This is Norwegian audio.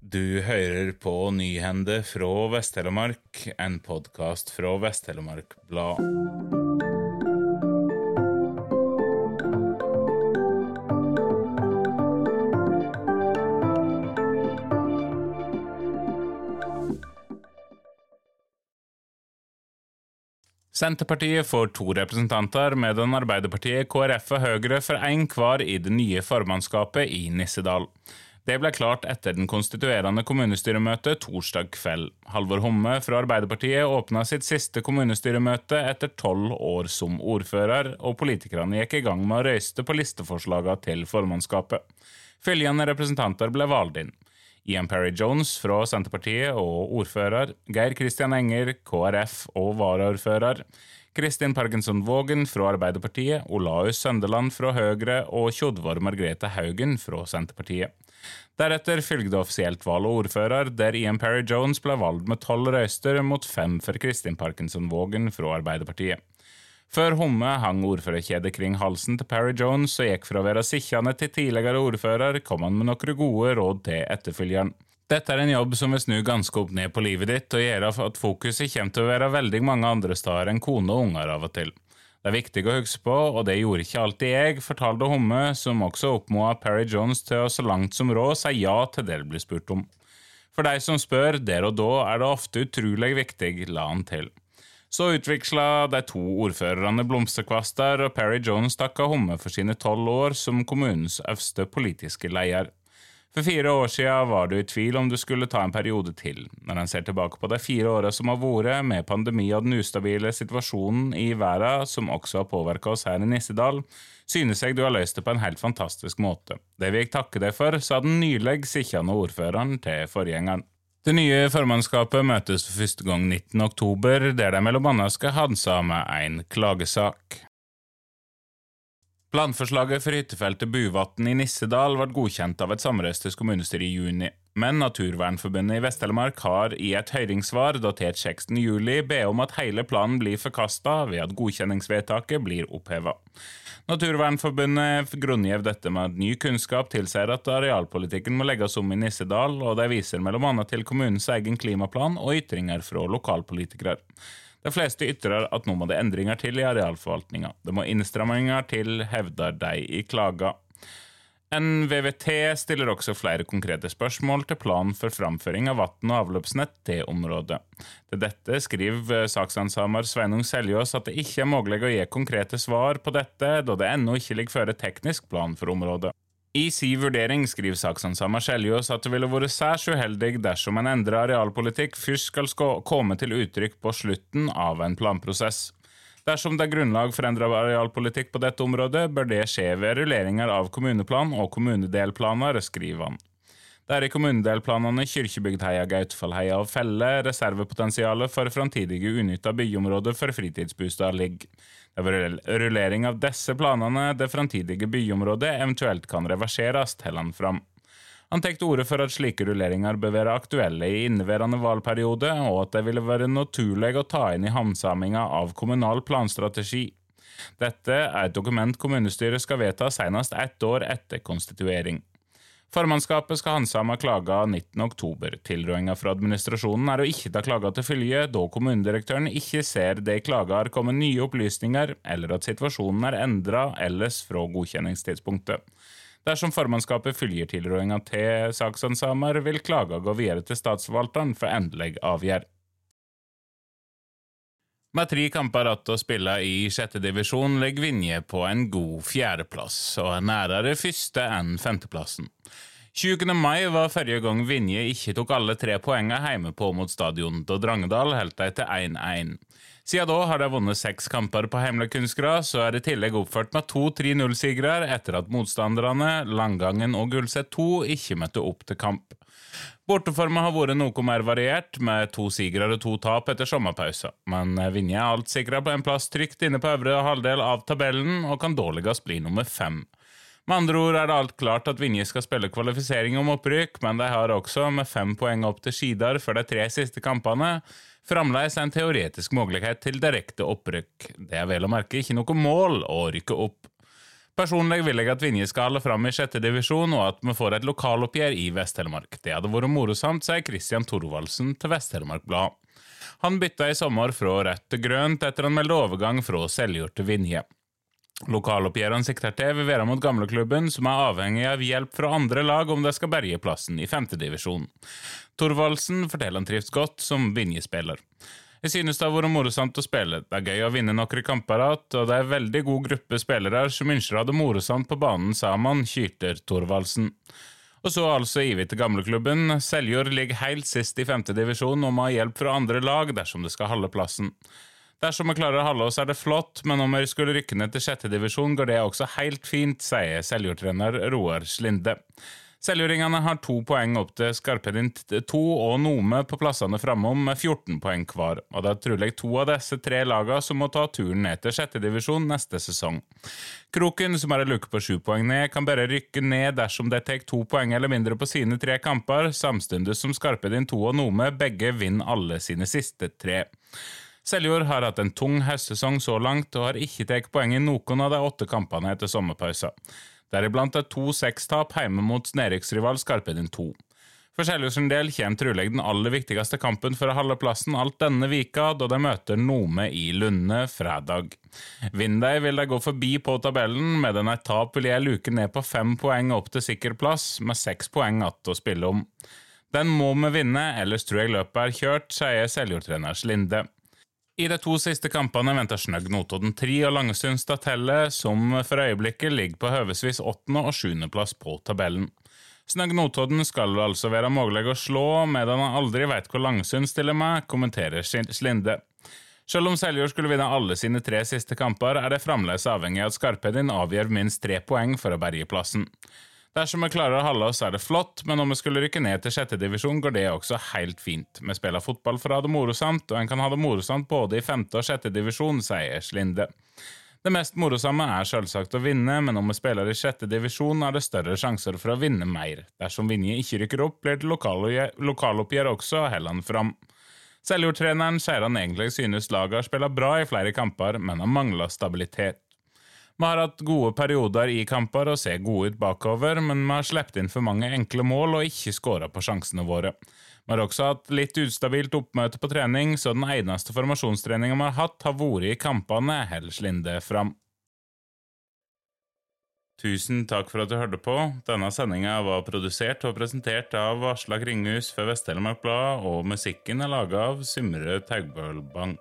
Du hører på Nyhende fra Vest-Telemark, en podkast fra Vest-Telemark Blad. Senterpartiet får to representanter, medan Arbeiderpartiet, KrF og Høyre får én hver i det nye formannskapet i Nissedal. Det ble klart etter den konstituerende kommunestyremøtet torsdag kveld. Halvor Homme fra Arbeiderpartiet åpna sitt siste kommunestyremøte etter tolv år som ordfører, og politikerne gikk i gang med å røyste på listeforslagene til formannskapet. Følgende representanter ble valgt inn. Ian Perry Jones fra Senterpartiet og ordfører, Geir Kristian Enger, KrF og varaordfører, Kristin Parkinson Vågen fra Arbeiderpartiet, Olaus Søndeland fra Høyre og Tjodvor Margrethe Haugen fra Senterpartiet. Deretter fulgte offisielt valg av ordfører, der Ian Perry Jones ble valgt med tolv røyster mot fem for Kristin Parkinson Vågen fra Arbeiderpartiet. Før Homme hang ordførerkjedet kring halsen til Perry Jones og gikk fra å være sittende til tidligere ordfører, kom han med noen gode råd til etterfølgeren. Dette er en jobb som vil snu ganske opp ned på livet ditt og gjøre at fokuset kommer til å være veldig mange andre steder enn kone og unger av og til. Det er viktig å huske på, og det gjorde ikke alltid jeg, fortalte Homme, som også oppmoda Perry Jones til å så langt som råd si ja til det det blir spurt om. For de som spør der og da, er det ofte utrolig viktig, la han til. Så utveksla de to ordførerne blomsterkvaster, og Perry Jones takka Homme for sine tolv år som kommunens øverste politiske leder. For fire år siden var du i tvil om du skulle ta en periode til. Når en ser tilbake på de fire åra som har vært, med pandemi og den ustabile situasjonen i verden, som også har påvirka oss her i Nissedal, synes jeg du har løst det på en helt fantastisk måte. Det vil jeg takke deg for, sa den nylig sittende ordføreren til forgjengeren. Det nye formannskapet møtes for første gang 19. oktober, der de annet skal handsame en klagesak. Planforslaget for hyttefeltet Buvatn i Nissedal ble godkjent av et samrøstes kommunestyre i juni, men Naturvernforbundet i Vest-Telemark har i et høringssvar datert 16. juli bedt om at hele planen blir forkasta ved at godkjenningsvedtaket blir oppheva. Naturvernforbundet grunngjev dette med at ny kunnskap tilsier at arealpolitikken må legges om i Nissedal, og de viser bl.a. til kommunens egen klimaplan og ytringer fra lokalpolitikere. De fleste ytrer at nå må det endringer til i arealforvaltninga. Det må innstramminger til, hevder de i klaga. NVVT stiller også flere konkrete spørsmål til planen for framføring av vann- og avløpsnett til området. Til dette skriver saksansamer Sveinung Seljås at det ikke er mulig å gi konkrete svar på dette, da det ennå ikke ligger føre teknisk plan for området. I si vurdering skriver saksansamer Skjeljås at det ville vært særs uheldig dersom en endra arealpolitikk først skal komme til uttrykk på slutten av en planprosess. Dersom det er grunnlag for endret arealpolitikk på dette området, bør det skje ved rulleringer av kommuneplan og kommunedelplaner, skriver han. Det er i kommunedelplanene Kyrkjebygdheia, Gautfallheia og Felle reservepotensialet for framtidige unytta byområder for fritidsbosteder ligger. Det er rullering av disse planene det framtidige byområdet eventuelt kan reverseres, til han fram. Han tar til orde for at slike rulleringer bør være aktuelle i inneværende valgperiode, og at det ville være naturlig å ta inn i handsaminga av kommunal planstrategi. Dette er et dokument kommunestyret skal vedta senest ett år etter konstituering. Formannskapet skal handsame klaga 19.10. Tilrådinga fra administrasjonen er å ikke ta klaga til følge, da kommunedirektøren ikke ser det i klaga har kommet nye opplysninger, eller at situasjonen er endra ellers fra godkjenningstidspunktet. Dersom formannskapet følger tilrådinga til saksansamer, vil klaga gå videre til statsforvalteren for endelig avgjerd. Med tre kamper igjen å spille i sjette divisjon ligger Vinje på en god fjerdeplass, og er nærere første enn femteplassen. 20. mai var forrige gang Vinje ikke tok alle tre poengene hjemme på mot stadion, da Drangedal holdt dem til 1-1. Siden da har de vunnet seks kamper på hjemlig så er i tillegg oppført med to 3-0-sigre etter at motstanderne, Langangen og Gulset 2, ikke møtte opp til kamp. Borteforma har vært noe mer variert, med to sigre og to tap etter sommerpausen, men Vinje er alt sikra på en plass trygt inne på øvre halvdel av tabellen, og kan dårligst bli nummer fem. Med andre ord er det alt klart at Vinje skal spille kvalifisering om opprykk, men de har også, med fem poeng opp til Skidar for de tre siste kampene, fremdeles en teoretisk mulighet til direkte opprykk. Det er vel å merke ikke noe mål å rykke opp. Personlig vil jeg at Vinje skal holde fram i sjette divisjon, og at vi får et lokaloppgjør i Vest-Telemark. Det hadde vært morosamt, sier Christian Thorvaldsen til Vest-Telemark Blad. Han bytta i sommer fra rødt til grønt etter han meldte overgang fra Seljord til Vinje. Lokaloppgjørene sikter til være mot gamleklubben, som er avhengig av hjelp fra andre lag om de skal berge plassen i femtedivisjon. Thorvaldsen forteller han trives godt som Vinje-spiller. Jeg synes det har vært morsomt å spille, det er gøy å vinne noen kamper igjen, og det er en veldig god gruppe spillere som ønsker å ha det morsomt på banen, sammen, kyter Thorvaldsen. Og så altså Ivi til gamleklubben. Seljord ligger helt sist i femtedivisjon og må ha hjelp fra andre lag dersom det skal holde plassen. Dersom vi klarer å holde oss, er det flott, men om vi skulle rykke ned til sjette divisjon, går det også helt fint, sier Seljord-trener Roar Slinde. Seljordingene har to poeng opp til Skarpedin 2 og Nome på plassene framom med 14 poeng hver, og det er trolig to av disse tre lagene som må ta turen ned til sjette divisjon neste sesong. Kroken, som har en luke på sju poeng ned, kan bare rykke ned dersom de tar to poeng eller mindre på sine tre kamper, samtidig som Skarpedin 2 og Nome begge vinner alle sine siste tre. Seljord har hatt en tung høstsesong så langt, og har ikke tatt poeng i noen av de åtte kampene etter sommerpausen. Deriblant er to sekstap hjemme mot nedrykksrival Skarpedin 2. For Seljords del kommer trolig den aller viktigste kampen for å holde plassen alt denne vika, da de møter Nome i Lunde fredag. Vinner de, vil de gå forbi på tabellen, medan et tap vil jeg luke ned på fem poeng opp til sikker plass, med seks poeng igjen å spille om. Den må vi vinne, ellers tror jeg løpet er kjørt, sier Seljord-trener Slinde. I de to siste kampene venter Snøgg Notodden 3 og Langesund Statelle, som for øyeblikket ligger på høvesvis åttende- og sjuendeplass på tabellen. Snøgg Notodden skal altså være mulig å slå, medan han aldri vet hvor Langesund stiller med, kommenterer Slinde. Selv om Seljord skulle vinne alle sine tre siste kamper, er det fremdeles avhengig av at Skarpedin avgjør minst tre poeng for å berge plassen. Dersom vi klarer å holde oss, er det flott, men om vi skulle rykke ned til sjette divisjon, går det også helt fint. Vi spiller fotball for å ha det morosamt, og en kan ha det morosamt både i femte og sjette divisjon, sier Slinde. Det mest morosamme er selvsagt å vinne, men om vi spiller i sjette divisjon, er det større sjanser for å vinne mer. Dersom Vinje ikke rykker opp, blir det lokaloppgjør også, heller han fram. Seljordtreneren sier han egentlig synes laget har spilt bra i flere kamper, men har mangla stabilitet. Vi har hatt gode perioder i kamper og ser gode ut bakover, men vi har sluppet inn for mange enkle mål og ikke skåra på sjansene våre. Vi har også hatt litt ustabilt oppmøte på trening, så den eneste formasjonstreninga vi har hatt, har vært i kampene, holder Slinde fram. Tusen takk for at du hørte på. Denne sendinga var produsert og presentert av Aslak Ringhus for Vest-Telemark Blad, og musikken er laga av Symre Taugbølbang.